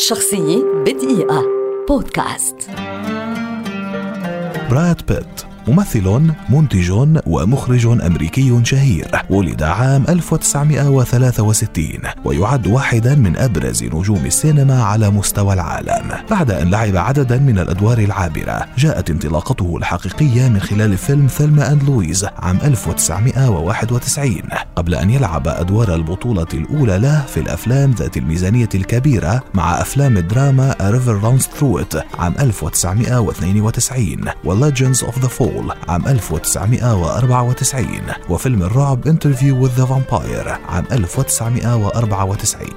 شخصية بدقيقة. بودكاست. براد بيت. ممثل منتج ومخرج أمريكي شهير ولد عام 1963 ويعد واحدا من أبرز نجوم السينما على مستوى العالم. بعد أن لعب عددا من الأدوار العابرة جاءت انطلاقته الحقيقية من خلال فيلم ثلما أند لويز عام 1991 قبل أن يلعب أدوار البطولة الأولى له في الأفلام ذات الميزانية الكبيرة مع أفلام الدراما A River Runs Through It عام 1992 و Legends of the Fall سول عام 1994 وفيلم الرعب Interview with the Vampire عام 1994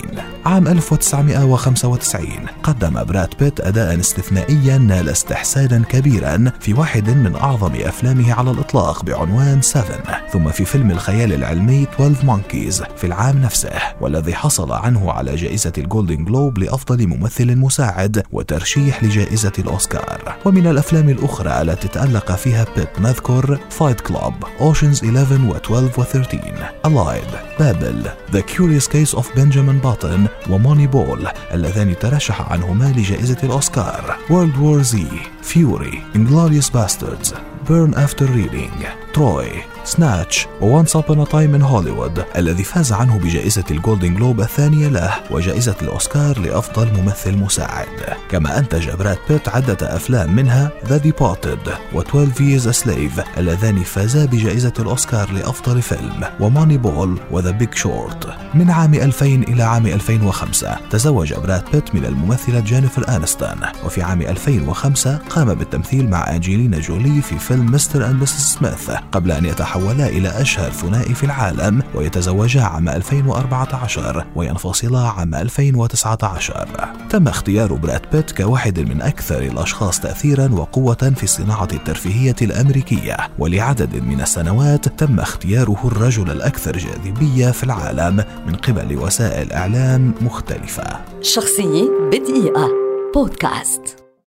عام 1995 قدم براد بيت أداء استثنائيا نال استحسانا كبيرا في واحد من أعظم أفلامه على الإطلاق بعنوان 7 ثم في فيلم الخيال العلمي 12 Monkeys في العام نفسه والذي حصل عنه على جائزة الجولدن جلوب لأفضل ممثل مساعد وترشيح لجائزة الأوسكار. ومن الأفلام الأخرى التي تألق فيها بيت نذكر Fight Club Ocean's 11 و 12 و 13 Allied Babel The Curious Case of Benjamin Button و Moneyball اللذان ترشح عنهما لجائزة الأوسكار. World War Z Fury Inglourious Basterds Burn After Reading Troy Snatch و Once Upon a Time in Hollywood الذي فاز عنه بجائزة الجولدن جلوب الثانية له وجائزة الأوسكار لأفضل ممثل مساعد. كما أنتج براد بيت عدة أفلام منها The Departed و 12 Years a Slave اللذان فازا بجائزة الأوسكار لأفضل فيلم و Moneyball و The Big Short من عام 2000 إلى عام 2005 تزوج براد بيت من الممثلة جينيفر أنيستون وفي عام 2005 قام بالتمثيل مع أنجلينا جولي في فيلم مستر أند مسز سميث. قبل أن يتحولا إلى أشهر ثنائي في العالم ويتزوجا عام 2014 وينفصلا عام 2019 تم اختيار براد بيت كواحد من أكثر الأشخاص تأثيرا وقوة في الصناعة الترفيهية الأمريكية. ولعدد من السنوات تم اختياره الرجل الأكثر جاذبية في العالم من قبل وسائل إعلام مختلفة. شخصية بدقيقة. بودكاست.